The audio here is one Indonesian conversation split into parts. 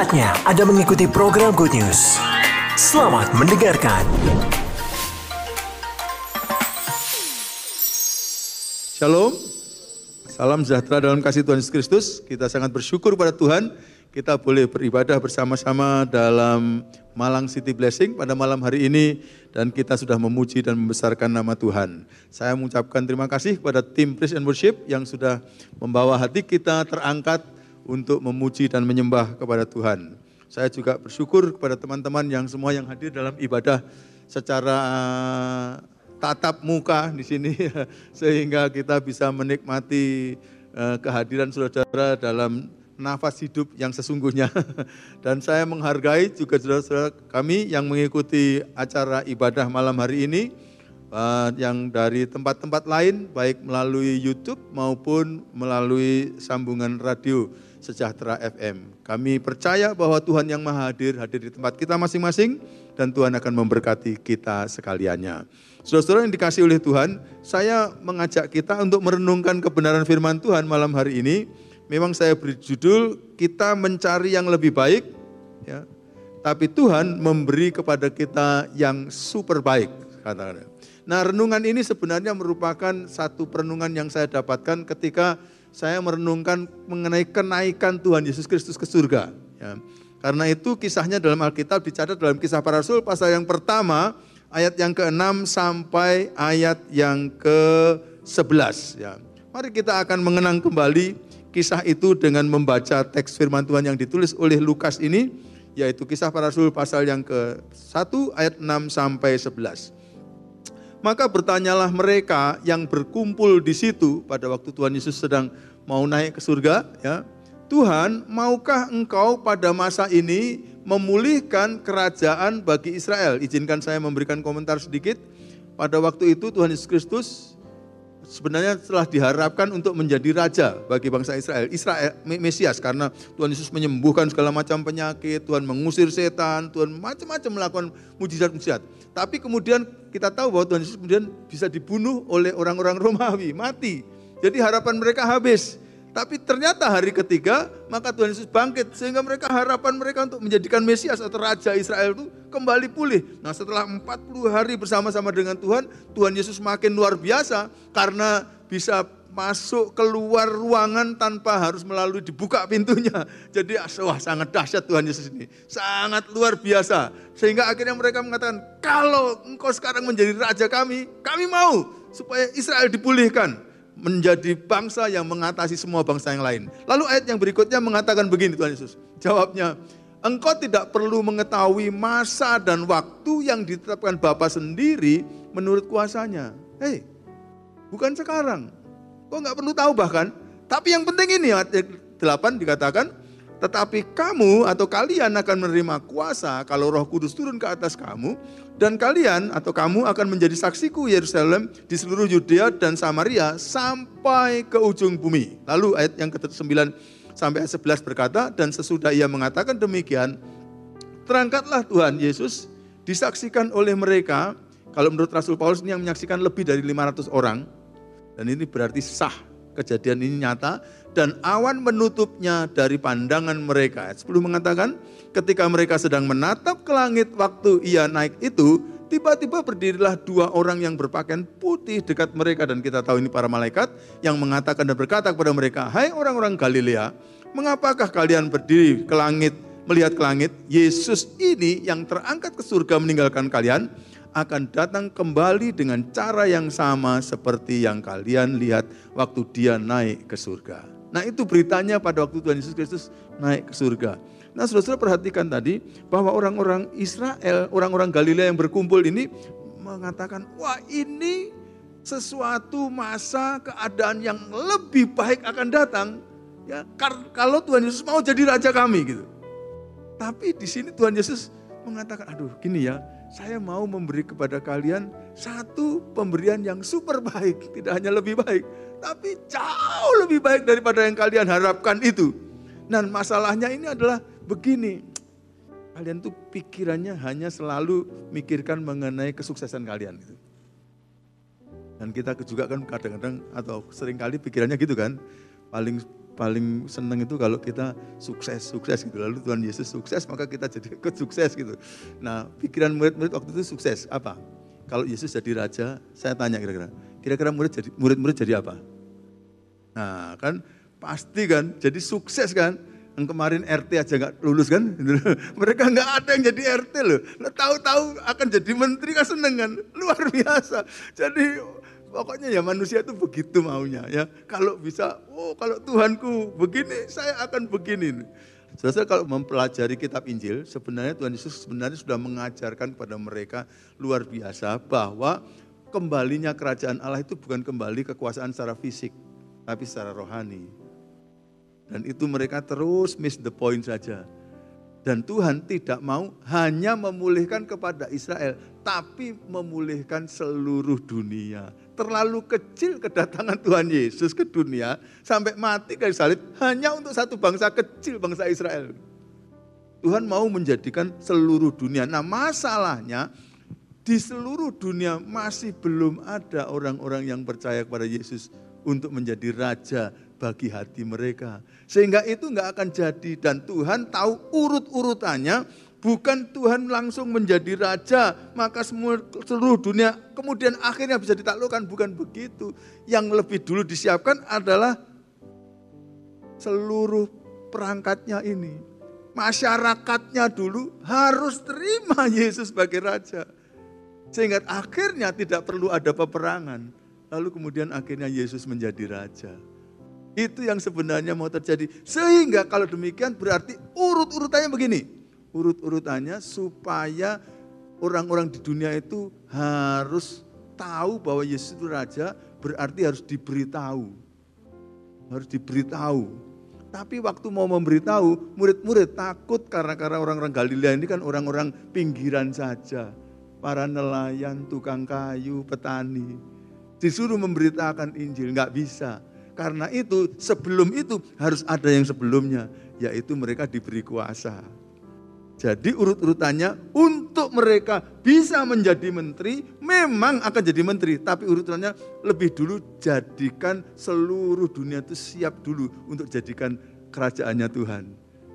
Saatnya Anda mengikuti program Good News. Selamat mendengarkan. Shalom, salam sejahtera dalam kasih Tuhan Yesus Kristus. Kita sangat bersyukur pada Tuhan, kita boleh beribadah bersama-sama dalam Malang City Blessing pada malam hari ini dan kita sudah memuji dan membesarkan nama Tuhan. Saya mengucapkan terima kasih kepada tim Praise and Worship yang sudah membawa hati kita terangkat untuk memuji dan menyembah kepada Tuhan. Saya juga bersyukur kepada teman-teman yang semua yang hadir dalam ibadah secara tatap muka di sini sehingga kita bisa menikmati eh, kehadiran saudara-saudara dalam nafas hidup yang sesungguhnya. Dan saya menghargai juga saudara-saudara kami yang mengikuti acara ibadah malam hari ini eh, yang dari tempat-tempat lain baik melalui YouTube maupun melalui sambungan radio Sejahtera FM. Kami percaya bahwa Tuhan yang Maha Hadir hadir di tempat kita masing-masing dan Tuhan akan memberkati kita sekaliannya. Saudara-saudara yang dikasih oleh Tuhan, saya mengajak kita untuk merenungkan kebenaran firman Tuhan malam hari ini. Memang saya beri judul kita mencari yang lebih baik, ya. Tapi Tuhan memberi kepada kita yang super baik, kata-kata. Nah, renungan ini sebenarnya merupakan satu perenungan yang saya dapatkan ketika saya merenungkan mengenai kenaikan Tuhan Yesus Kristus ke surga. Ya. Karena itu kisahnya dalam Alkitab dicatat dalam kisah para rasul pasal yang pertama ayat yang ke-6 sampai ayat yang ke-11 ya. Mari kita akan mengenang kembali kisah itu dengan membaca teks firman Tuhan yang ditulis oleh Lukas ini yaitu kisah para rasul pasal yang ke-1 ayat 6 sampai 11. Maka bertanyalah mereka yang berkumpul di situ pada waktu Tuhan Yesus sedang mau naik ke surga ya. Tuhan, maukah engkau pada masa ini memulihkan kerajaan bagi Israel. Izinkan saya memberikan komentar sedikit. Pada waktu itu Tuhan Yesus Kristus sebenarnya telah diharapkan untuk menjadi raja bagi bangsa Israel. Israel Mesias karena Tuhan Yesus menyembuhkan segala macam penyakit, Tuhan mengusir setan, Tuhan macam-macam melakukan mujizat-mujizat. Tapi kemudian kita tahu bahwa Tuhan Yesus kemudian bisa dibunuh oleh orang-orang Romawi, mati. Jadi harapan mereka habis. Tapi ternyata hari ketiga, maka Tuhan Yesus bangkit. Sehingga mereka harapan mereka untuk menjadikan Mesias atau Raja Israel itu kembali pulih. Nah setelah 40 hari bersama-sama dengan Tuhan, Tuhan Yesus makin luar biasa karena bisa masuk keluar ruangan tanpa harus melalui dibuka pintunya. Jadi wah sangat dahsyat Tuhan Yesus ini. Sangat luar biasa. Sehingga akhirnya mereka mengatakan, kalau engkau sekarang menjadi Raja kami, kami mau supaya Israel dipulihkan menjadi bangsa yang mengatasi semua bangsa yang lain. Lalu ayat yang berikutnya mengatakan begini Tuhan Yesus. Jawabnya, engkau tidak perlu mengetahui masa dan waktu yang ditetapkan Bapa sendiri menurut kuasanya. Hei, bukan sekarang. Kau nggak perlu tahu bahkan. Tapi yang penting ini ayat 8 dikatakan, tetapi kamu atau kalian akan menerima kuasa kalau roh kudus turun ke atas kamu. Dan kalian atau kamu akan menjadi saksiku Yerusalem di seluruh Yudea dan Samaria sampai ke ujung bumi. Lalu ayat yang ke-9 sampai ayat 11 berkata, dan sesudah ia mengatakan demikian, terangkatlah Tuhan Yesus disaksikan oleh mereka, kalau menurut Rasul Paulus ini yang menyaksikan lebih dari 500 orang, dan ini berarti sah kejadian ini nyata, dan awan menutupnya dari pandangan mereka. 10 mengatakan, ketika mereka sedang menatap ke langit waktu ia naik itu, tiba-tiba berdirilah dua orang yang berpakaian putih dekat mereka dan kita tahu ini para malaikat yang mengatakan dan berkata kepada mereka, "Hai orang-orang Galilea, mengapakah kalian berdiri ke langit melihat ke langit? Yesus ini yang terangkat ke surga meninggalkan kalian." akan datang kembali dengan cara yang sama seperti yang kalian lihat waktu dia naik ke surga. Nah itu beritanya pada waktu Tuhan Yesus Kristus naik ke surga. Nah saudara-saudara perhatikan tadi bahwa orang-orang Israel, orang-orang Galilea yang berkumpul ini mengatakan, wah ini sesuatu masa keadaan yang lebih baik akan datang. Ya, kalau Tuhan Yesus mau jadi raja kami gitu. Tapi di sini Tuhan Yesus mengatakan, aduh gini ya, saya mau memberi kepada kalian satu pemberian yang super baik, tidak hanya lebih baik, tapi jauh lebih baik daripada yang kalian harapkan itu. Dan masalahnya ini adalah begini, kalian tuh pikirannya hanya selalu mikirkan mengenai kesuksesan kalian. Gitu. Dan kita juga kan kadang-kadang atau sering kali pikirannya gitu kan, paling paling seneng itu kalau kita sukses, sukses gitu. Lalu Tuhan Yesus sukses, maka kita jadi ikut sukses gitu. Nah, pikiran murid-murid waktu itu sukses apa? Kalau Yesus jadi raja, saya tanya kira-kira, kira-kira murid jadi murid-murid jadi apa? Nah, kan pasti kan, jadi sukses kan. Yang kemarin RT aja nggak lulus kan? Mereka nggak ada yang jadi RT loh. Tahu-tahu akan jadi menteri kan seneng kan? Luar biasa. Jadi Pokoknya ya manusia itu begitu maunya ya. Kalau bisa, oh kalau Tuhanku begini, saya akan begini. Saudara kalau mempelajari kitab Injil, sebenarnya Tuhan Yesus sebenarnya sudah mengajarkan kepada mereka luar biasa bahwa kembalinya kerajaan Allah itu bukan kembali kekuasaan secara fisik, tapi secara rohani. Dan itu mereka terus miss the point saja. Dan Tuhan tidak mau hanya memulihkan kepada Israel, tapi memulihkan seluruh dunia terlalu kecil kedatangan Tuhan Yesus ke dunia sampai mati kayu salib hanya untuk satu bangsa kecil, bangsa Israel. Tuhan mau menjadikan seluruh dunia. Nah masalahnya di seluruh dunia masih belum ada orang-orang yang percaya kepada Yesus untuk menjadi raja bagi hati mereka. Sehingga itu nggak akan jadi dan Tuhan tahu urut-urutannya bukan Tuhan langsung menjadi raja, maka semua seluruh dunia kemudian akhirnya bisa ditaklukkan, bukan begitu. Yang lebih dulu disiapkan adalah seluruh perangkatnya ini. Masyarakatnya dulu harus terima Yesus sebagai raja. Sehingga akhirnya tidak perlu ada peperangan. Lalu kemudian akhirnya Yesus menjadi raja. Itu yang sebenarnya mau terjadi. Sehingga kalau demikian berarti urut-urutannya begini urut-urutannya supaya orang-orang di dunia itu harus tahu bahwa Yesus itu raja, berarti harus diberitahu. Harus diberitahu. Tapi waktu mau memberitahu, murid-murid takut karena karena orang-orang Galilea ini kan orang-orang pinggiran saja. Para nelayan, tukang kayu, petani. Disuruh memberitakan Injil, nggak bisa. Karena itu sebelum itu harus ada yang sebelumnya, yaitu mereka diberi kuasa. Jadi urut-urutannya untuk mereka bisa menjadi menteri, memang akan jadi menteri. Tapi urutannya lebih dulu jadikan seluruh dunia itu siap dulu untuk jadikan kerajaannya Tuhan.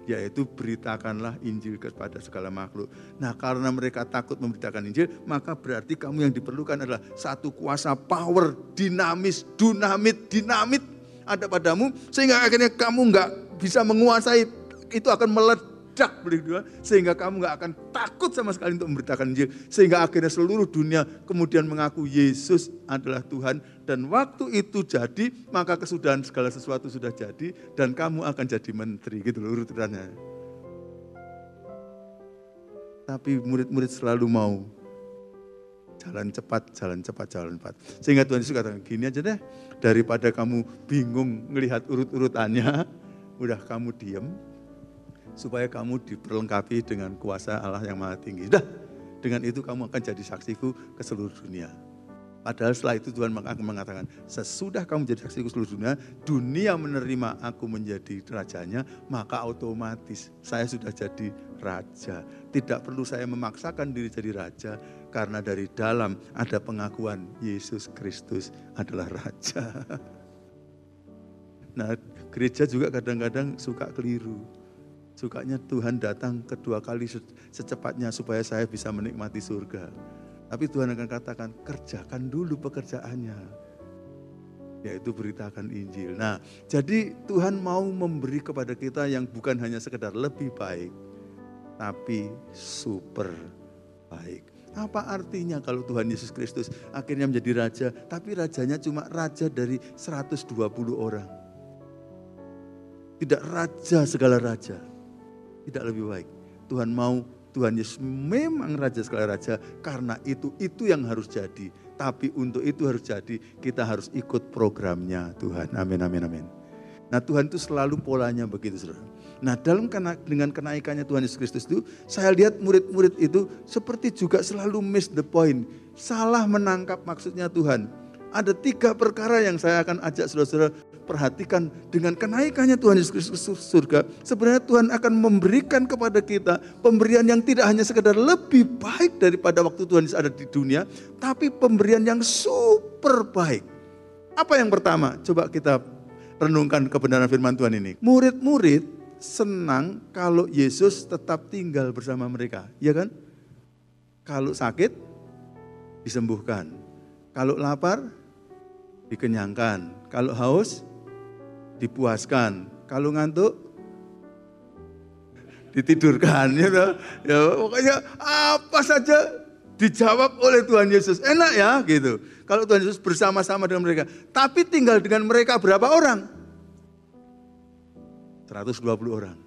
Yaitu beritakanlah Injil kepada segala makhluk. Nah karena mereka takut memberitakan Injil, maka berarti kamu yang diperlukan adalah satu kuasa power, dinamis, dunamit, dinamit ada padamu. Sehingga akhirnya kamu nggak bisa menguasai, itu akan meledak meledak berdua sehingga kamu nggak akan takut sama sekali untuk memberitakan Injil sehingga akhirnya seluruh dunia kemudian mengaku Yesus adalah Tuhan dan waktu itu jadi maka kesudahan segala sesuatu sudah jadi dan kamu akan jadi menteri gitu loh urutannya. Tapi murid-murid selalu mau jalan cepat, jalan cepat, jalan cepat. Sehingga Tuhan Yesus katakan, gini aja deh, daripada kamu bingung melihat urut-urutannya, udah kamu diem, supaya kamu diperlengkapi dengan kuasa Allah yang maha tinggi. Sudah, dengan itu kamu akan jadi saksiku ke seluruh dunia. Padahal setelah itu Tuhan akan mengatakan, sesudah kamu menjadi saksiku seluruh dunia, dunia menerima aku menjadi rajanya, maka otomatis saya sudah jadi raja. Tidak perlu saya memaksakan diri jadi raja, karena dari dalam ada pengakuan Yesus Kristus adalah raja. Nah, gereja juga kadang-kadang suka keliru Sukanya Tuhan datang kedua kali secepatnya supaya saya bisa menikmati surga. Tapi Tuhan akan katakan, kerjakan dulu pekerjaannya. Yaitu beritakan Injil. Nah, jadi Tuhan mau memberi kepada kita yang bukan hanya sekedar lebih baik, tapi super baik. Apa artinya kalau Tuhan Yesus Kristus akhirnya menjadi raja, tapi rajanya cuma raja dari 120 orang. Tidak raja segala raja tidak lebih baik. Tuhan mau Tuhan Yesus memang Raja segala Raja karena itu itu yang harus jadi. Tapi untuk itu harus jadi kita harus ikut programnya Tuhan. Amin, amin, amin. Nah Tuhan itu selalu polanya begitu saudara. Nah dalam dengan kenaikannya Tuhan Yesus Kristus itu saya lihat murid-murid itu seperti juga selalu miss the point. Salah menangkap maksudnya Tuhan. Ada tiga perkara yang saya akan ajak saudara-saudara perhatikan dengan kenaikannya Tuhan Yesus Kristus surga, sebenarnya Tuhan akan memberikan kepada kita pemberian yang tidak hanya sekedar lebih baik daripada waktu Tuhan Yesus ada di dunia, tapi pemberian yang super baik. Apa yang pertama? Coba kita renungkan kebenaran firman Tuhan ini. Murid-murid senang kalau Yesus tetap tinggal bersama mereka, ya kan? Kalau sakit disembuhkan, kalau lapar dikenyangkan, kalau haus dipuaskan, kalau ngantuk ditidurkan, ya, ya pokoknya apa saja dijawab oleh Tuhan Yesus. Enak ya gitu. Kalau Tuhan Yesus bersama-sama dengan mereka. Tapi tinggal dengan mereka berapa orang? 120 orang.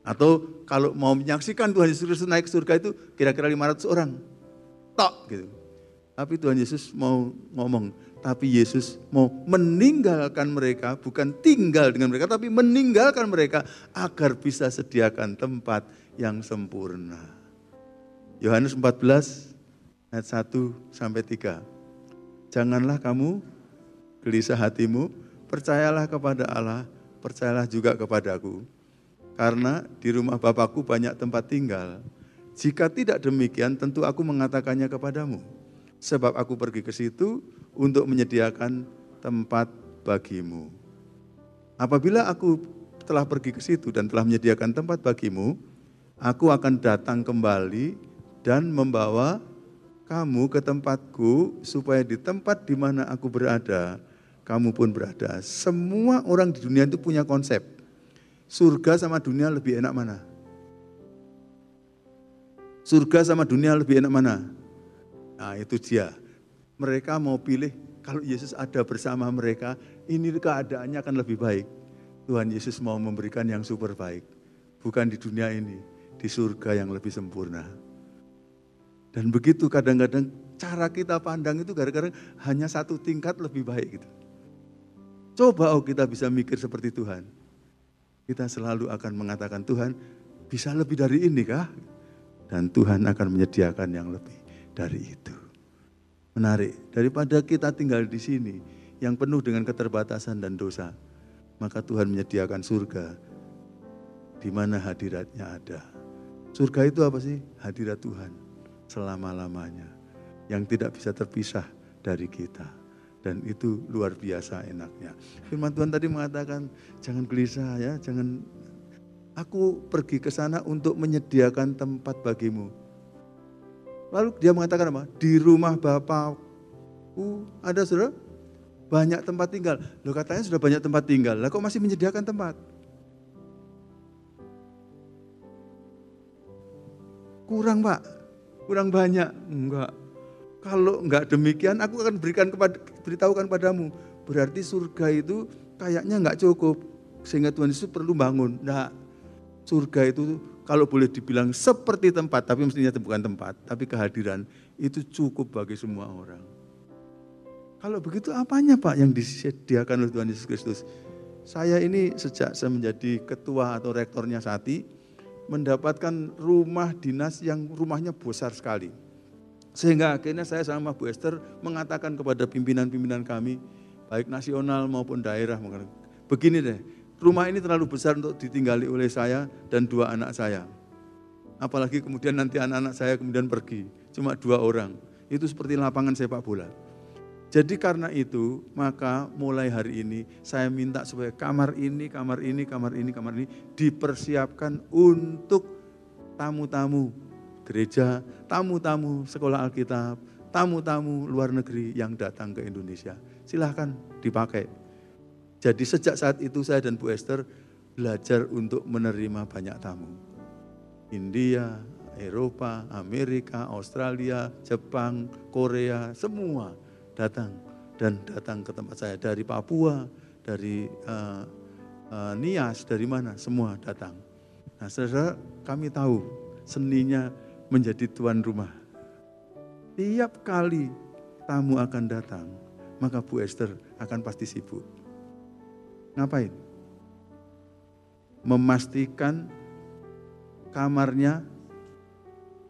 Atau kalau mau menyaksikan Tuhan Yesus naik ke surga itu kira-kira 500 orang. Tok gitu. Tapi Tuhan Yesus mau ngomong, tapi Yesus mau meninggalkan mereka, bukan tinggal dengan mereka, tapi meninggalkan mereka agar bisa sediakan tempat yang sempurna. Yohanes 14 ayat 1 sampai 3. Janganlah kamu gelisah hatimu, percayalah kepada Allah, percayalah juga kepadaku. Karena di rumah Bapakku banyak tempat tinggal. Jika tidak demikian, tentu aku mengatakannya kepadamu. Sebab aku pergi ke situ untuk menyediakan tempat bagimu. Apabila aku telah pergi ke situ dan telah menyediakan tempat bagimu, aku akan datang kembali dan membawa kamu ke tempatku supaya di tempat di mana aku berada, kamu pun berada. Semua orang di dunia itu punya konsep. Surga sama dunia lebih enak mana? Surga sama dunia lebih enak mana? Nah itu dia. Mereka mau pilih kalau Yesus ada bersama mereka, ini keadaannya akan lebih baik. Tuhan Yesus mau memberikan yang super baik. Bukan di dunia ini, di surga yang lebih sempurna. Dan begitu kadang-kadang cara kita pandang itu gara-gara hanya satu tingkat lebih baik gitu. Coba oh kita bisa mikir seperti Tuhan. Kita selalu akan mengatakan Tuhan bisa lebih dari ini kah? Dan Tuhan akan menyediakan yang lebih dari itu. Menarik, daripada kita tinggal di sini yang penuh dengan keterbatasan dan dosa, maka Tuhan menyediakan surga di mana hadiratnya ada. Surga itu apa sih? Hadirat Tuhan selama-lamanya. Yang tidak bisa terpisah dari kita. Dan itu luar biasa enaknya. Firman Tuhan tadi mengatakan, jangan gelisah ya, jangan aku pergi ke sana untuk menyediakan tempat bagimu. Lalu dia mengatakan apa? Di rumah Bapakku ada saudara banyak tempat tinggal. Loh katanya sudah banyak tempat tinggal. Lah kok masih menyediakan tempat? Kurang pak kurang banyak. Enggak. Kalau enggak demikian, aku akan berikan kepada beritahukan padamu. Berarti surga itu kayaknya enggak cukup. Sehingga Tuhan Yesus perlu bangun. Nah, surga itu kalau boleh dibilang seperti tempat, tapi mestinya bukan tempat, tapi kehadiran itu cukup bagi semua orang. Kalau begitu apanya Pak yang disediakan oleh Tuhan Yesus Kristus? Saya ini sejak saya menjadi ketua atau rektornya Sati, mendapatkan rumah dinas yang rumahnya besar sekali. Sehingga akhirnya saya sama Bu Esther mengatakan kepada pimpinan-pimpinan kami, baik nasional maupun daerah, begini deh, rumah ini terlalu besar untuk ditinggali oleh saya dan dua anak saya. Apalagi kemudian nanti anak-anak saya kemudian pergi, cuma dua orang. Itu seperti lapangan sepak bola. Jadi karena itu, maka mulai hari ini saya minta supaya kamar ini, kamar ini, kamar ini, kamar ini dipersiapkan untuk tamu-tamu gereja, tamu-tamu sekolah Alkitab, tamu-tamu luar negeri yang datang ke Indonesia. Silahkan dipakai. Jadi sejak saat itu saya dan Bu Esther belajar untuk menerima banyak tamu. India, Eropa, Amerika, Australia, Jepang, Korea, semua datang dan datang ke tempat saya dari Papua, dari uh, uh, Nias, dari mana semua datang. Nah, saudara kami tahu seninya menjadi tuan rumah. Tiap kali tamu akan datang, maka Bu Esther akan pasti sibuk. Ngapain? Memastikan kamarnya,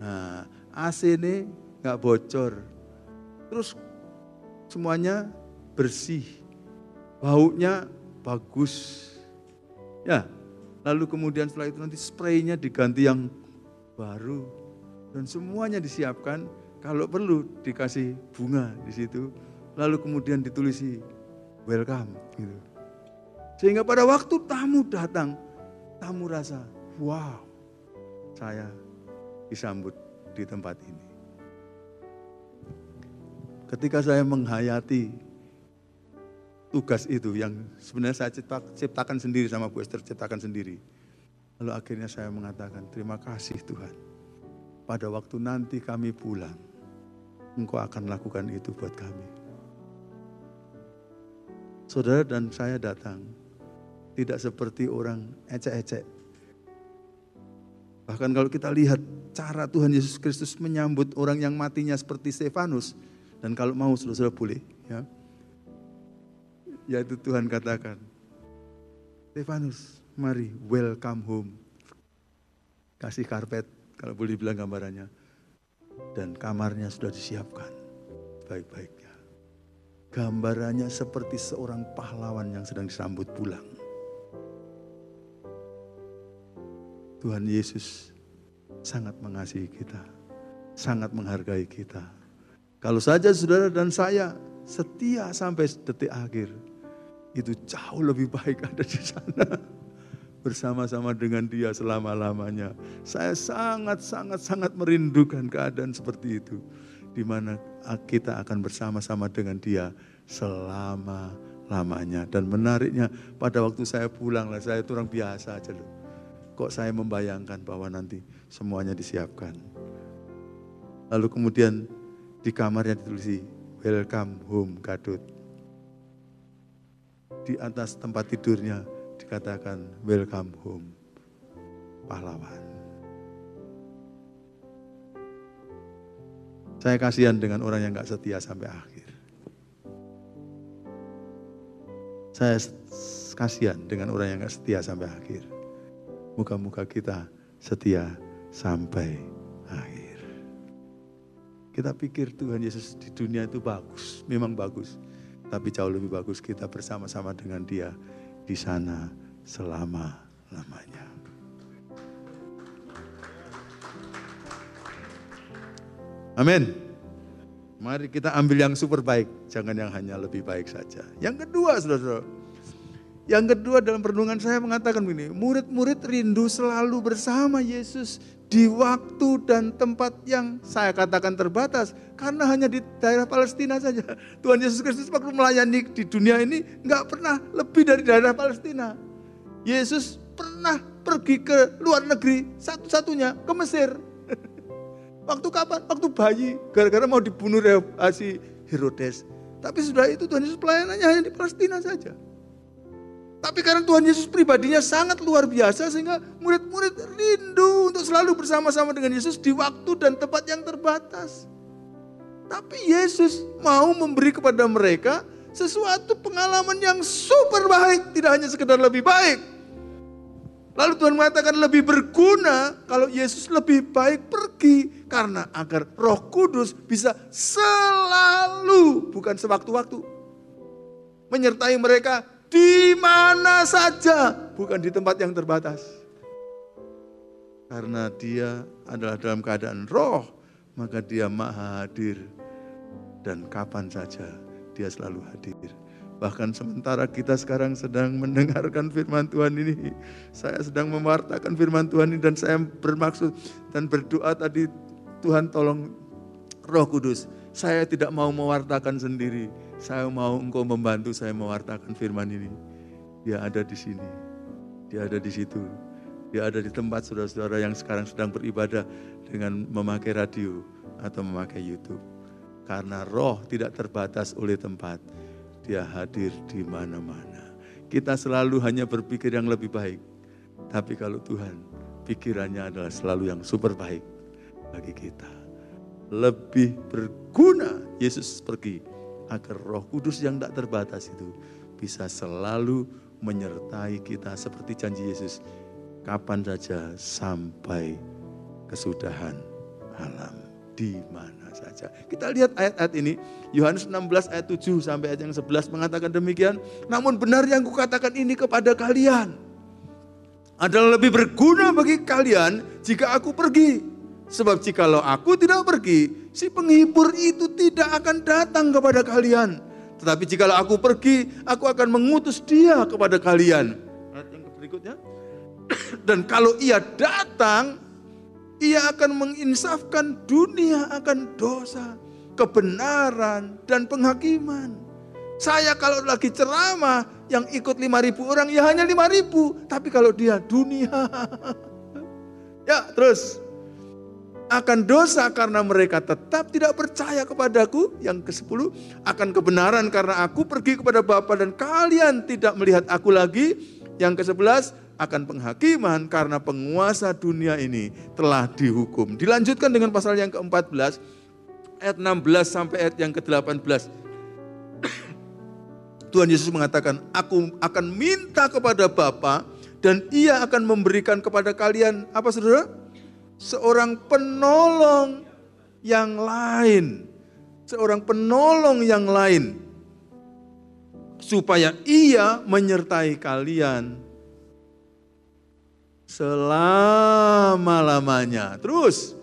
nah AC ini nggak bocor. Terus semuanya bersih, baunya bagus. Ya, lalu kemudian setelah itu nanti spraynya diganti yang baru dan semuanya disiapkan. Kalau perlu dikasih bunga di situ, lalu kemudian ditulisi welcome. Gitu. Sehingga pada waktu tamu datang, tamu rasa, wow, saya disambut di tempat ini. Ketika saya menghayati tugas itu yang sebenarnya saya ciptakan sendiri sama Bu Esther ciptakan sendiri. Lalu akhirnya saya mengatakan, terima kasih Tuhan. Pada waktu nanti kami pulang, Engkau akan lakukan itu buat kami. Saudara dan saya datang, tidak seperti orang ecek-ecek. Bahkan kalau kita lihat cara Tuhan Yesus Kristus menyambut orang yang matinya seperti Stefanus, dan kalau mau saudara-saudara boleh, ya. Yaitu Tuhan katakan, Stefanus, mari welcome home. Kasih karpet, kalau boleh bilang gambarannya. Dan kamarnya sudah disiapkan baik-baiknya. Gambarannya seperti seorang pahlawan yang sedang disambut pulang. Tuhan Yesus sangat mengasihi kita, sangat menghargai kita kalau saja saudara dan saya setia sampai detik akhir, itu jauh lebih baik ada di sana. Bersama-sama dengan dia selama-lamanya. Saya sangat-sangat-sangat merindukan keadaan seperti itu. Di mana kita akan bersama-sama dengan dia selama-lamanya. Dan menariknya pada waktu saya pulang saya itu orang biasa aja loh. Kok saya membayangkan bahwa nanti semuanya disiapkan. Lalu kemudian di kamarnya ditulis welcome home Gadut. Di atas tempat tidurnya dikatakan welcome home pahlawan. Saya kasihan dengan orang yang gak setia sampai akhir. Saya kasihan dengan orang yang gak setia sampai akhir. Muka-muka kita setia sampai akhir. Kita pikir Tuhan Yesus di dunia itu bagus, memang bagus. Tapi jauh lebih bagus kita bersama-sama dengan dia di sana selama-lamanya. Amin. Mari kita ambil yang super baik, jangan yang hanya lebih baik saja. Yang kedua, saudara-saudara. Yang kedua dalam perundungan saya mengatakan begini, murid-murid rindu selalu bersama Yesus di waktu dan tempat yang saya katakan terbatas karena hanya di daerah Palestina saja. Tuhan Yesus Kristus waktu melayani di dunia ini nggak pernah lebih dari daerah Palestina. Yesus pernah pergi ke luar negeri satu-satunya ke Mesir. Waktu kapan? Waktu bayi, gara-gara mau dibunuh si Herodes. Tapi sudah itu Tuhan Yesus pelayanannya hanya di Palestina saja. Tapi karena Tuhan Yesus pribadinya sangat luar biasa sehingga murid-murid rindu untuk selalu bersama-sama dengan Yesus di waktu dan tempat yang terbatas. Tapi Yesus mau memberi kepada mereka sesuatu pengalaman yang super baik, tidak hanya sekedar lebih baik. Lalu Tuhan mengatakan lebih berguna kalau Yesus lebih baik pergi karena agar Roh Kudus bisa selalu bukan sewaktu-waktu menyertai mereka di mana saja, bukan di tempat yang terbatas. Karena dia adalah dalam keadaan roh, maka dia maha hadir. Dan kapan saja dia selalu hadir. Bahkan sementara kita sekarang sedang mendengarkan firman Tuhan ini, saya sedang mewartakan firman Tuhan ini dan saya bermaksud dan berdoa tadi Tuhan tolong Roh Kudus. Saya tidak mau mewartakan sendiri, saya mau engkau membantu saya mewartakan firman ini. Dia ada di sini. Dia ada di situ. Dia ada di tempat saudara-saudara yang sekarang sedang beribadah dengan memakai radio atau memakai YouTube. Karena roh tidak terbatas oleh tempat. Dia hadir di mana-mana. Kita selalu hanya berpikir yang lebih baik. Tapi kalau Tuhan, pikirannya adalah selalu yang super baik bagi kita. Lebih berguna Yesus pergi agar roh kudus yang tak terbatas itu bisa selalu menyertai kita seperti janji Yesus. Kapan saja sampai kesudahan alam. Di mana saja. Kita lihat ayat-ayat ini. Yohanes 16 ayat 7 sampai ayat yang 11 mengatakan demikian. Namun benar yang kukatakan ini kepada kalian. Adalah lebih berguna bagi kalian jika aku pergi. Sebab jikalau aku tidak pergi, si penghibur itu tidak akan datang kepada kalian. Tetapi jikalau aku pergi, aku akan mengutus dia kepada kalian. Yang berikutnya. Dan kalau ia datang, ia akan menginsafkan dunia akan dosa, kebenaran, dan penghakiman. Saya kalau lagi ceramah, yang ikut 5 ribu orang ya hanya 5 ribu. Tapi kalau dia dunia. ya terus. Akan dosa karena mereka tetap tidak percaya kepadaku. Yang ke sepuluh Akan kebenaran karena aku pergi kepada Bapa dan kalian tidak melihat aku lagi. Yang ke sebelas akan penghakiman karena penguasa dunia ini telah dihukum. Dilanjutkan dengan pasal yang ke-14 ayat 16 sampai ayat yang ke-18. Tuhan Yesus mengatakan, "Aku akan minta kepada Bapa dan Ia akan memberikan kepada kalian apa Saudara? Seorang penolong yang lain. Seorang penolong yang lain supaya Ia menyertai kalian selama-lamanya. Terus,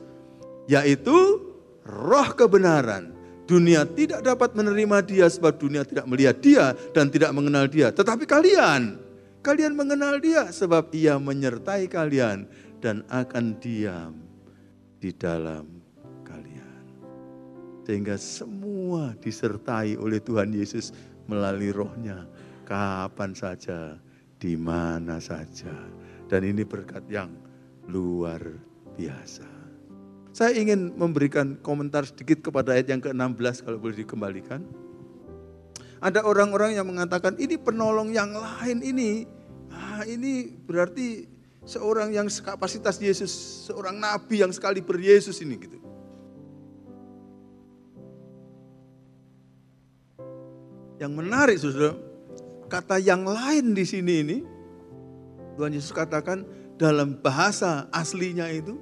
yaitu roh kebenaran. Dunia tidak dapat menerima dia sebab dunia tidak melihat dia dan tidak mengenal dia. Tetapi kalian, kalian mengenal dia sebab ia menyertai kalian dan akan diam di dalam kalian. Sehingga semua disertai oleh Tuhan Yesus melalui rohnya kapan saja, di mana saja dan ini berkat yang luar biasa. Saya ingin memberikan komentar sedikit kepada ayat yang ke-16 kalau boleh dikembalikan. Ada orang-orang yang mengatakan ini penolong yang lain ini. Ah, ini berarti seorang yang kapasitas Yesus, seorang nabi yang sekali ber Yesus ini gitu. Yang menarik Saudara, kata yang lain di sini ini Tuhan Yesus katakan dalam bahasa aslinya itu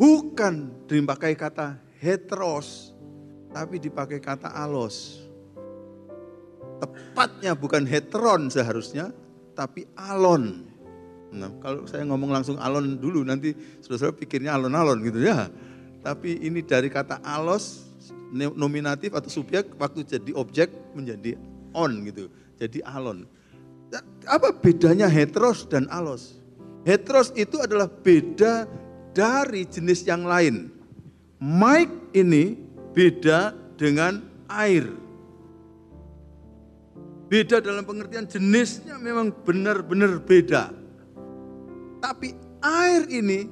bukan dipakai kata heteros, tapi dipakai kata alos. Tepatnya bukan heteron seharusnya, tapi alon. Nah, kalau saya ngomong langsung alon dulu, nanti saudara pikirnya alon-alon gitu ya. Tapi ini dari kata alos, nominatif atau subjek, waktu jadi objek menjadi on gitu. Jadi alon. Apa bedanya heteros dan alos? Heteros itu adalah beda dari jenis yang lain. Mic ini beda dengan air. Beda dalam pengertian jenisnya memang benar-benar beda. Tapi air ini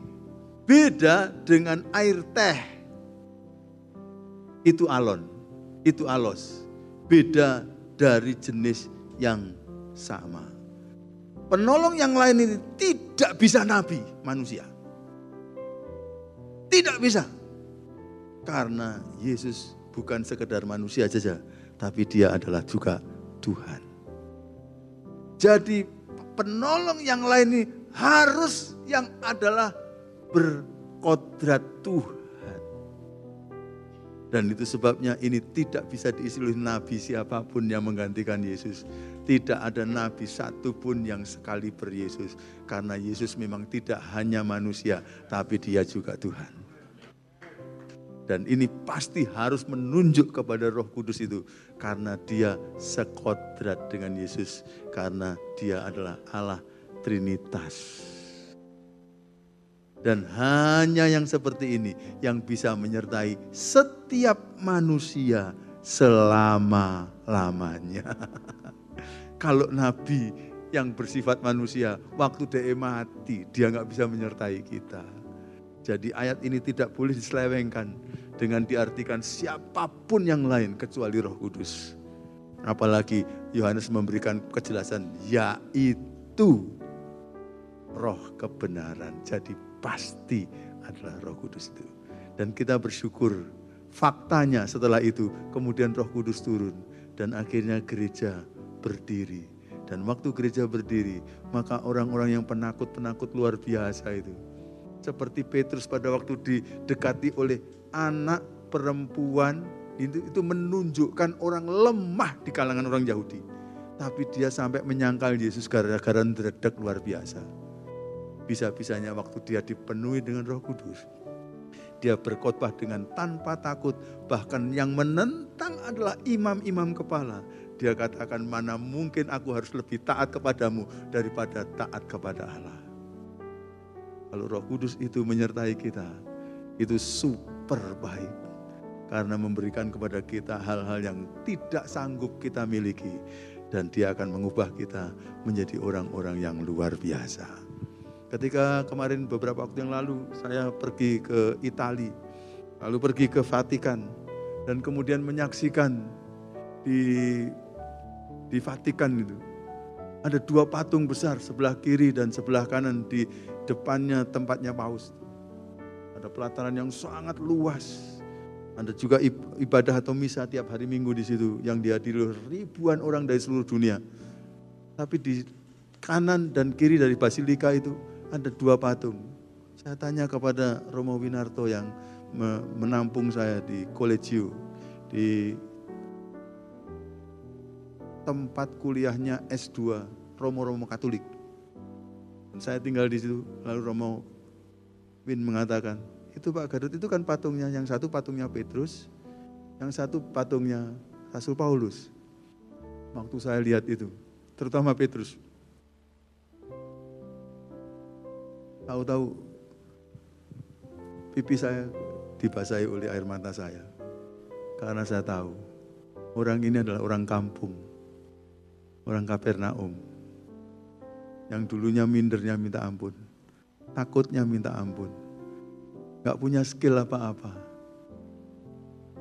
beda dengan air teh. Itu alon, itu alos. Beda dari jenis yang sama. Penolong yang lain ini tidak bisa nabi manusia. Tidak bisa. Karena Yesus bukan sekedar manusia saja, tapi dia adalah juga Tuhan. Jadi penolong yang lain ini harus yang adalah berkodrat Tuhan. Dan itu sebabnya ini tidak bisa diisi oleh nabi siapa pun yang menggantikan Yesus. Tidak ada nabi satupun yang sekali ber Yesus. Karena Yesus memang tidak hanya manusia, tapi dia juga Tuhan. Dan ini pasti harus menunjuk kepada roh kudus itu. Karena dia sekodrat dengan Yesus. Karena dia adalah Allah Trinitas. Dan hanya yang seperti ini yang bisa menyertai setiap manusia selama-lamanya. Kalau nabi yang bersifat manusia, waktu dia mati, dia nggak bisa menyertai kita. Jadi ayat ini tidak boleh diselewengkan dengan diartikan siapa pun yang lain kecuali roh kudus. Apalagi Yohanes memberikan kejelasan, yaitu roh kebenaran. Jadi pasti adalah Roh Kudus itu. Dan kita bersyukur faktanya setelah itu kemudian Roh Kudus turun dan akhirnya gereja berdiri. Dan waktu gereja berdiri, maka orang-orang yang penakut-penakut luar biasa itu. Seperti Petrus pada waktu didekati oleh anak perempuan, itu, itu menunjukkan orang lemah di kalangan orang Yahudi. Tapi dia sampai menyangkal Yesus gara-gara dredek luar biasa bisa-bisanya waktu dia dipenuhi dengan roh kudus. Dia berkhotbah dengan tanpa takut. Bahkan yang menentang adalah imam-imam kepala. Dia katakan mana mungkin aku harus lebih taat kepadamu daripada taat kepada Allah. Kalau roh kudus itu menyertai kita, itu super baik. Karena memberikan kepada kita hal-hal yang tidak sanggup kita miliki. Dan dia akan mengubah kita menjadi orang-orang yang luar biasa. Ketika kemarin beberapa waktu yang lalu saya pergi ke Italia, lalu pergi ke Vatikan, dan kemudian menyaksikan di di Vatikan itu ada dua patung besar sebelah kiri dan sebelah kanan di depannya tempatnya paus. Ada pelataran yang sangat luas. Ada juga ibadah atau misa tiap hari minggu di situ yang dihadiri ribuan orang dari seluruh dunia. Tapi di kanan dan kiri dari basilika itu ada dua patung. Saya tanya kepada Romo Winarto yang menampung saya di Collegio, di tempat kuliahnya S2 Romo-Romo Katolik. Saya tinggal di situ, lalu Romo Win mengatakan, itu Pak Gadot itu kan patungnya, yang satu patungnya Petrus, yang satu patungnya Rasul Paulus. Waktu saya lihat itu, terutama Petrus. Tahu-tahu pipi saya dibasahi oleh air mata saya. Karena saya tahu orang ini adalah orang kampung, orang Kapernaum yang dulunya mindernya minta ampun, takutnya minta ampun, gak punya skill apa-apa.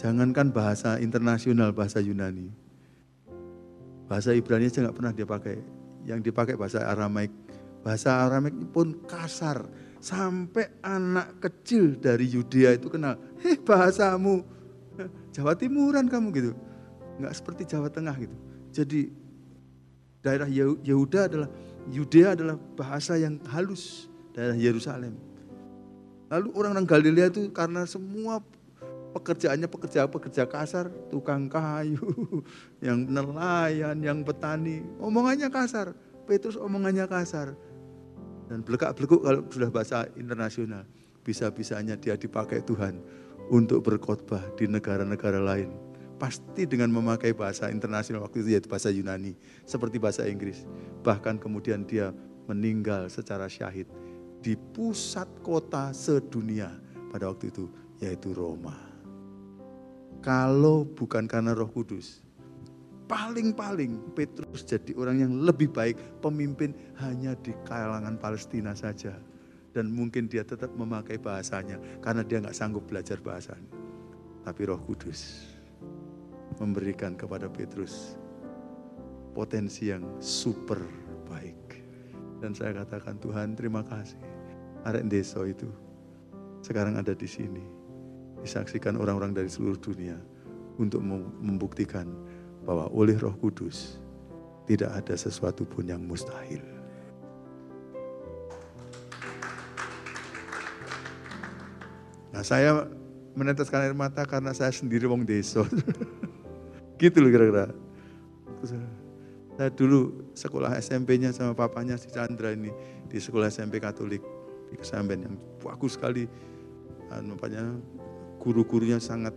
Jangankan bahasa internasional, bahasa Yunani. Bahasa Ibrani aja gak pernah dia pakai. Yang dipakai bahasa Aramaik. Bahasa Aramaik pun kasar. Sampai anak kecil dari Yudea itu kenal. Heh bahasamu. Jawa Timuran kamu gitu. Enggak seperti Jawa Tengah gitu. Jadi daerah Yehuda adalah Yudea adalah bahasa yang halus daerah Yerusalem. Lalu orang-orang Galilea itu karena semua pekerjaannya pekerja-pekerja kasar, tukang kayu, yang nelayan, yang petani, omongannya kasar. Petrus omongannya kasar. Dan belekak-belekuk kalau sudah bahasa internasional, bisa-bisanya dia dipakai Tuhan untuk berkhotbah di negara-negara lain pasti dengan memakai bahasa internasional waktu itu yaitu bahasa Yunani, seperti bahasa Inggris. Bahkan kemudian dia meninggal secara syahid di pusat kota sedunia pada waktu itu, yaitu Roma. Kalau bukan karena roh kudus, paling-paling Petrus jadi orang yang lebih baik pemimpin hanya di kalangan Palestina saja. Dan mungkin dia tetap memakai bahasanya karena dia nggak sanggup belajar bahasanya. Tapi roh kudus memberikan kepada Petrus potensi yang super baik. Dan saya katakan Tuhan terima kasih. Arek Deso itu sekarang ada di sini. Disaksikan orang-orang dari seluruh dunia untuk membuktikan bahwa oleh roh kudus tidak ada sesuatu pun yang mustahil. Nah saya meneteskan air mata karena saya sendiri wong deso. Gitu loh kira-kira. Saya dulu sekolah SMP-nya sama papanya si Chandra ini di sekolah SMP Katolik di Kesamben yang bagus sekali. Bapaknya guru-gurunya sangat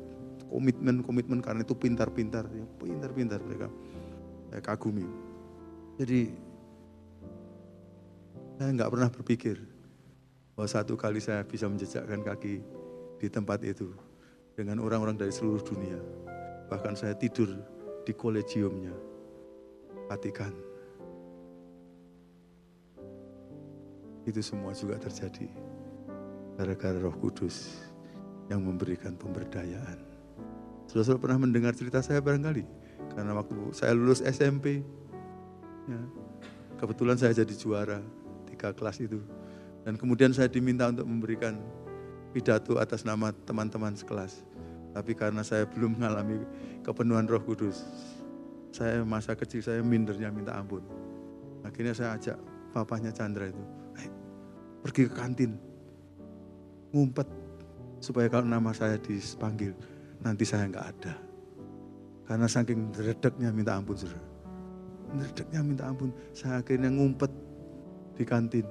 komitmen komitmen karena itu pintar-pintar, ya, pintar-pintar mereka. Saya kagumi. Jadi saya nggak pernah berpikir bahwa satu kali saya bisa menjejakkan kaki di tempat itu dengan orang-orang dari seluruh dunia. Bahkan saya tidur di kolegiumnya. Vatikan. Itu semua juga terjadi gara-gara roh kudus yang memberikan pemberdayaan. Saudara pernah mendengar cerita saya barangkali? Karena waktu saya lulus SMP, ya, kebetulan saya jadi juara tiga kelas itu. Dan kemudian saya diminta untuk memberikan pidato atas nama teman-teman sekelas. Tapi karena saya belum mengalami kepenuhan roh kudus, saya masa kecil saya mindernya minta ampun. Akhirnya saya ajak papanya Chandra itu, pergi ke kantin, ngumpet supaya kalau nama saya dipanggil nanti saya nggak ada. Karena saking redeknya minta ampun saudara. Redeknya minta ampun, saya akhirnya ngumpet di kantin.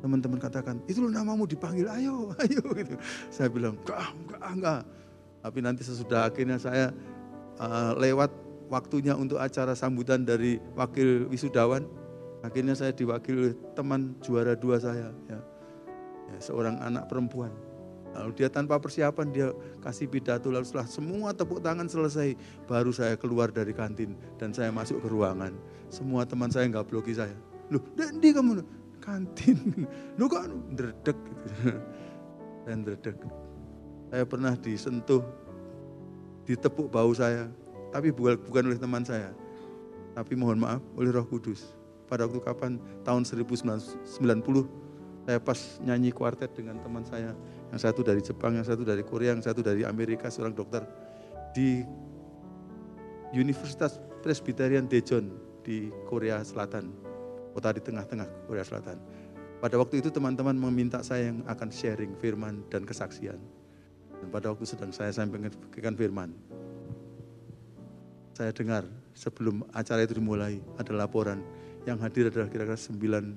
Teman-teman katakan, itu loh namamu dipanggil, ayo, ayo gitu. Saya bilang, enggak, enggak, enggak. Tapi nanti sesudah akhirnya saya uh, lewat waktunya untuk acara sambutan dari wakil wisudawan, akhirnya saya diwakili teman juara dua saya, ya. ya seorang anak perempuan. Lalu dia tanpa persiapan dia kasih pidato lalu setelah semua tepuk tangan selesai baru saya keluar dari kantin dan saya masuk ke ruangan. Semua teman saya nggak bloki saya. Loh, Dendi kamu kantin. Lu kan dredek. Dan dredek. Saya pernah disentuh, ditepuk bau saya, tapi bukan, bukan oleh teman saya. Tapi mohon maaf oleh roh kudus. Pada waktu kapan? Tahun 1990, saya pas nyanyi kuartet dengan teman saya. Yang satu dari Jepang, yang satu dari Korea, yang satu dari Amerika, seorang dokter. Di Universitas Presbyterian Daejeon di Korea Selatan kota di tengah-tengah Korea Selatan. Pada waktu itu teman-teman meminta saya yang akan sharing firman dan kesaksian. Dan pada waktu sedang saya sampaikan firman, saya dengar sebelum acara itu dimulai ada laporan yang hadir adalah kira-kira 900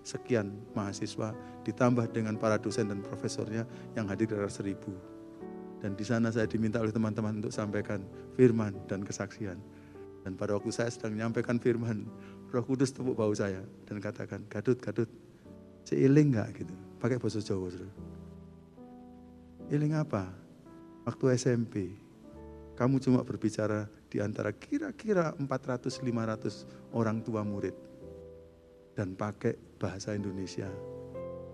sekian mahasiswa ditambah dengan para dosen dan profesornya yang hadir kira-kira 1000. Dan di sana saya diminta oleh teman-teman untuk sampaikan firman dan kesaksian. Dan pada waktu saya sedang menyampaikan firman, Roh Kudus tepuk bau saya dan katakan, Gadut, Gadut, seiling nggak gitu? Pakai bahasa Jawa, saudara. Iling apa? Waktu SMP, kamu cuma berbicara di antara kira-kira 400-500 orang tua murid. Dan pakai bahasa Indonesia.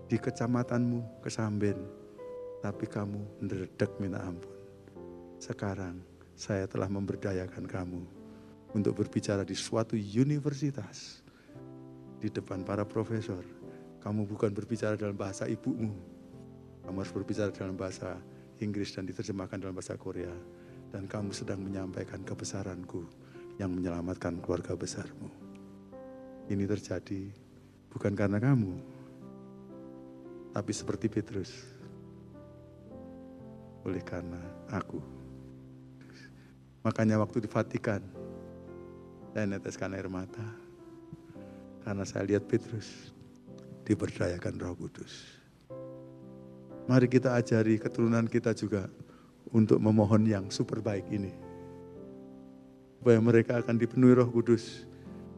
Di kecamatanmu, kesamben. Tapi kamu neredek minta ampun. Sekarang saya telah memberdayakan kamu untuk berbicara di suatu universitas di depan para profesor. Kamu bukan berbicara dalam bahasa ibumu. Kamu harus berbicara dalam bahasa Inggris dan diterjemahkan dalam bahasa Korea. Dan kamu sedang menyampaikan kebesaranku yang menyelamatkan keluarga besarmu. Ini terjadi bukan karena kamu, tapi seperti Petrus. Oleh karena aku. Makanya waktu di Vatikan, saya neteskan air mata. Karena saya lihat Petrus diperdayakan roh kudus. Mari kita ajari keturunan kita juga untuk memohon yang super baik ini. Supaya mereka akan dipenuhi roh kudus.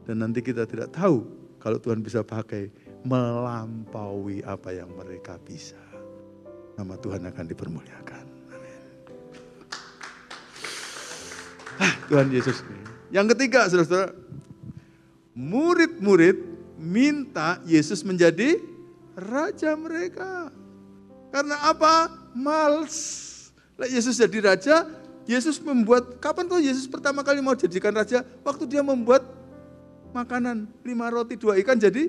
Dan nanti kita tidak tahu kalau Tuhan bisa pakai melampaui apa yang mereka bisa. Nama Tuhan akan dipermuliakan. Ah, Tuhan Yesus. Yang ketiga, saudara-saudara, murid-murid minta Yesus menjadi raja mereka. Karena apa? Mals. Yesus jadi raja, Yesus membuat, kapan tuh Yesus pertama kali mau jadikan raja? Waktu dia membuat makanan, lima roti, dua ikan, jadi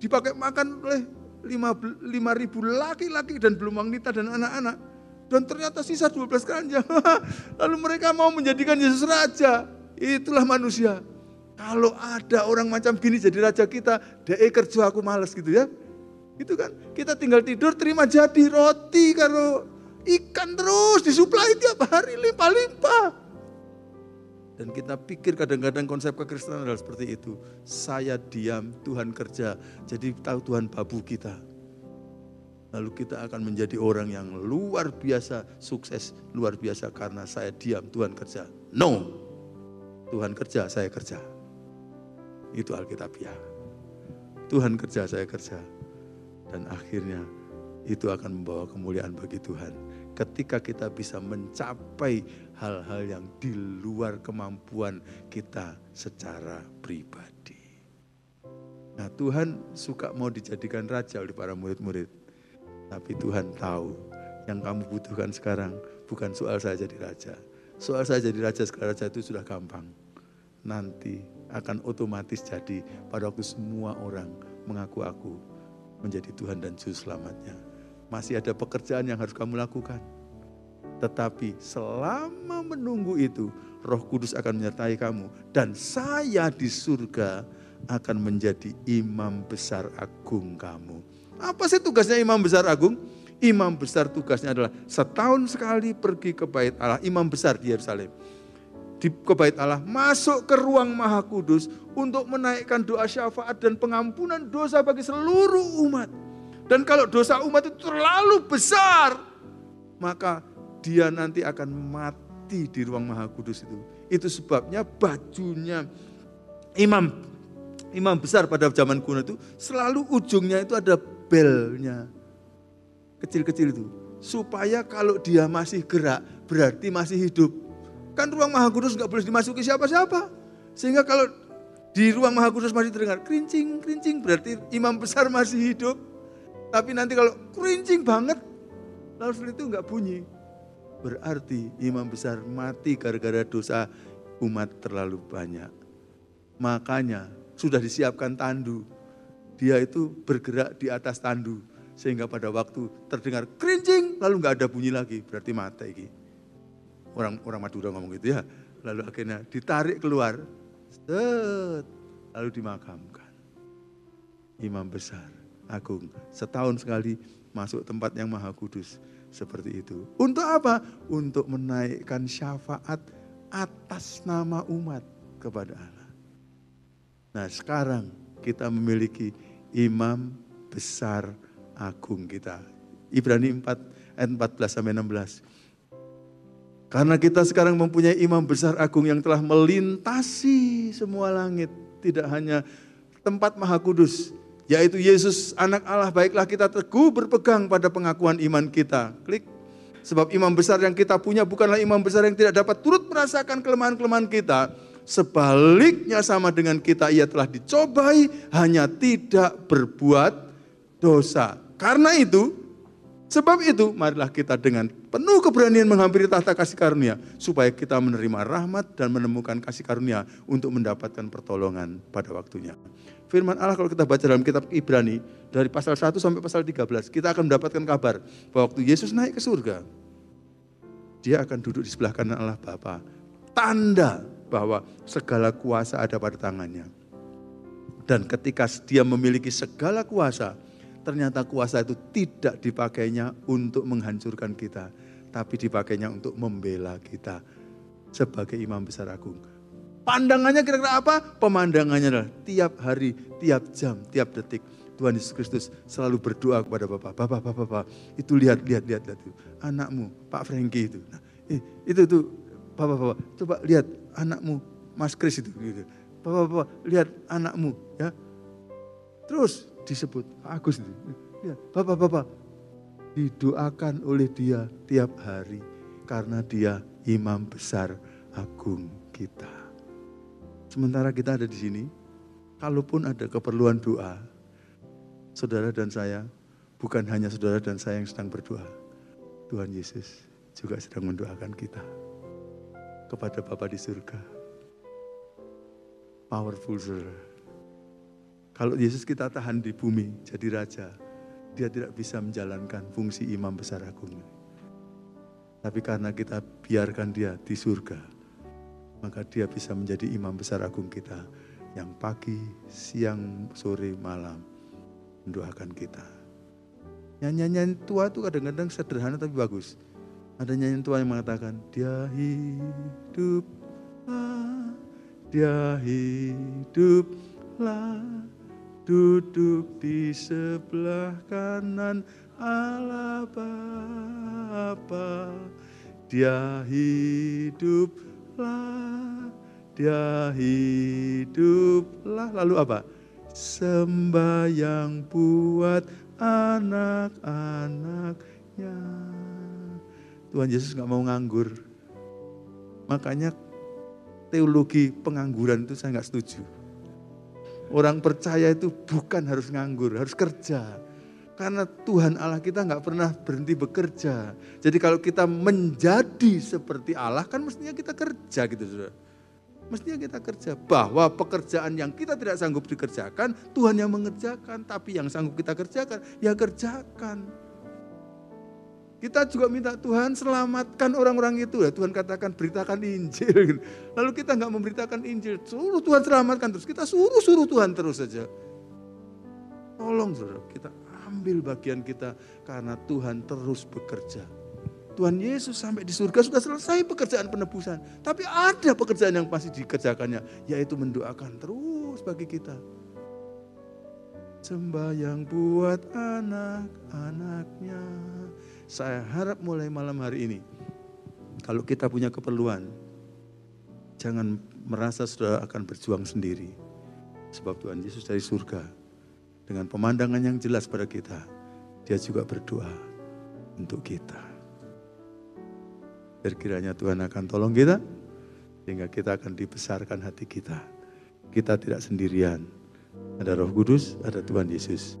dipakai makan oleh lima, lima ribu laki-laki dan belum wanita dan anak-anak. Dan ternyata sisa 12 keranjang. Lalu mereka mau menjadikan Yesus raja. Itulah manusia. Kalau ada orang macam gini jadi raja kita, deh kerja aku males gitu ya. Itu kan, kita tinggal tidur terima jadi roti kalau ikan terus disuplai tiap hari limpah-limpah. Dan kita pikir kadang-kadang konsep kekristenan adalah seperti itu. Saya diam, Tuhan kerja. Jadi tahu Tuhan babu kita. Lalu kita akan menjadi orang yang luar biasa sukses, luar biasa karena saya diam, Tuhan kerja. No, Tuhan kerja, saya kerja. Itu Alkitabiah. Tuhan kerja, saya kerja. Dan akhirnya itu akan membawa kemuliaan bagi Tuhan. Ketika kita bisa mencapai hal-hal yang di luar kemampuan kita secara pribadi. Nah Tuhan suka mau dijadikan raja oleh para murid-murid. Tapi Tuhan tahu yang kamu butuhkan sekarang bukan soal saya jadi raja. Soal saya jadi raja sekarang raja itu sudah gampang nanti akan otomatis jadi pada waktu semua orang mengaku aku menjadi Tuhan dan Juru Selamatnya. Masih ada pekerjaan yang harus kamu lakukan. Tetapi selama menunggu itu, roh kudus akan menyertai kamu. Dan saya di surga akan menjadi imam besar agung kamu. Apa sih tugasnya imam besar agung? Imam besar tugasnya adalah setahun sekali pergi ke bait Allah, imam besar di Yerusalem di kebait Allah, masuk ke ruang maha kudus untuk menaikkan doa syafaat dan pengampunan dosa bagi seluruh umat. Dan kalau dosa umat itu terlalu besar, maka dia nanti akan mati di ruang maha kudus itu. Itu sebabnya bajunya imam imam besar pada zaman kuno itu selalu ujungnya itu ada belnya. Kecil-kecil itu. Supaya kalau dia masih gerak berarti masih hidup. Kan ruang maha kudus nggak boleh dimasuki siapa-siapa. Sehingga kalau di ruang maha kudus masih terdengar kerincing, kerincing berarti imam besar masih hidup. Tapi nanti kalau kerincing banget, lalu itu nggak bunyi. Berarti imam besar mati gara-gara dosa umat terlalu banyak. Makanya sudah disiapkan tandu. Dia itu bergerak di atas tandu. Sehingga pada waktu terdengar kerincing, lalu nggak ada bunyi lagi. Berarti mati ini orang orang Madura ngomong gitu ya. Lalu akhirnya ditarik keluar, set, lalu dimakamkan. Imam besar, agung, setahun sekali masuk tempat yang maha kudus seperti itu. Untuk apa? Untuk menaikkan syafaat atas nama umat kepada Allah. Nah sekarang kita memiliki imam besar agung kita. Ibrani 4 ayat 14 sampai 16. Karena kita sekarang mempunyai imam besar agung yang telah melintasi semua langit. Tidak hanya tempat maha kudus, yaitu Yesus anak Allah. Baiklah kita teguh berpegang pada pengakuan iman kita. Klik. Sebab imam besar yang kita punya bukanlah imam besar yang tidak dapat turut merasakan kelemahan-kelemahan kita. Sebaliknya sama dengan kita, ia telah dicobai, hanya tidak berbuat dosa. Karena itu, Sebab itu, marilah kita dengan penuh keberanian menghampiri tahta kasih karunia, supaya kita menerima rahmat dan menemukan kasih karunia untuk mendapatkan pertolongan pada waktunya. Firman Allah kalau kita baca dalam kitab Ibrani, dari pasal 1 sampai pasal 13, kita akan mendapatkan kabar bahwa waktu Yesus naik ke surga, dia akan duduk di sebelah kanan Allah Bapa. Tanda bahwa segala kuasa ada pada tangannya. Dan ketika dia memiliki segala kuasa, ternyata kuasa itu tidak dipakainya untuk menghancurkan kita, tapi dipakainya untuk membela kita sebagai imam besar agung. Pandangannya kira-kira apa? Pemandangannya adalah tiap hari, tiap jam, tiap detik. Tuhan Yesus Kristus selalu berdoa kepada Bapak. Bapak, Bapak, Bapak, itu lihat, lihat, lihat, lihat. Itu. Anakmu, Pak Franky itu. Nah, eh, itu tuh, Bapak, Bapak, coba lihat anakmu, Mas Kris itu. Gitu. Bapak, Bapak, lihat anakmu. ya. Terus disebut Agus itu. Ya, Bapak-bapak didoakan oleh dia tiap hari karena dia imam besar agung kita. Sementara kita ada di sini, kalaupun ada keperluan doa, saudara dan saya, bukan hanya saudara dan saya yang sedang berdoa. Tuhan Yesus juga sedang mendoakan kita kepada Bapa di surga. Powerful saudara kalau Yesus kita tahan di bumi jadi raja, dia tidak bisa menjalankan fungsi imam besar agung. Tapi karena kita biarkan dia di surga, maka dia bisa menjadi imam besar agung kita yang pagi, siang, sore, malam mendoakan kita. Nyanyian tua itu kadang-kadang sederhana tapi bagus. Ada nyanyian tua yang mengatakan, dia hiduplah, dia hiduplah, duduk di sebelah kanan Allah Bapa. Dia dia hiduplah. Lalu apa? Sembayang buat anak-anaknya. Tuhan Yesus nggak mau nganggur. Makanya teologi pengangguran itu saya nggak setuju. Orang percaya itu bukan harus nganggur, harus kerja. Karena Tuhan Allah kita nggak pernah berhenti bekerja. Jadi kalau kita menjadi seperti Allah kan mestinya kita kerja gitu saudara. Mestinya kita kerja. Bahwa pekerjaan yang kita tidak sanggup dikerjakan, Tuhan yang mengerjakan. Tapi yang sanggup kita kerjakan, ya kerjakan. Kita juga minta Tuhan selamatkan orang-orang itu. Ya, Tuhan katakan beritakan Injil. Lalu kita nggak memberitakan Injil. Suruh Tuhan selamatkan terus. Kita suruh-suruh Tuhan terus saja. Tolong saudara, kita ambil bagian kita karena Tuhan terus bekerja. Tuhan Yesus sampai di surga sudah selesai pekerjaan penebusan. Tapi ada pekerjaan yang pasti dikerjakannya, yaitu mendoakan terus bagi kita. Sembahyang buat anak-anaknya. Saya harap mulai malam hari ini, kalau kita punya keperluan, jangan merasa sudah akan berjuang sendiri. Sebab Tuhan Yesus dari surga, dengan pemandangan yang jelas pada kita, dia juga berdoa untuk kita. Berkiranya Tuhan akan tolong kita, sehingga kita akan dibesarkan hati kita. Kita tidak sendirian. Ada roh kudus, ada Tuhan Yesus.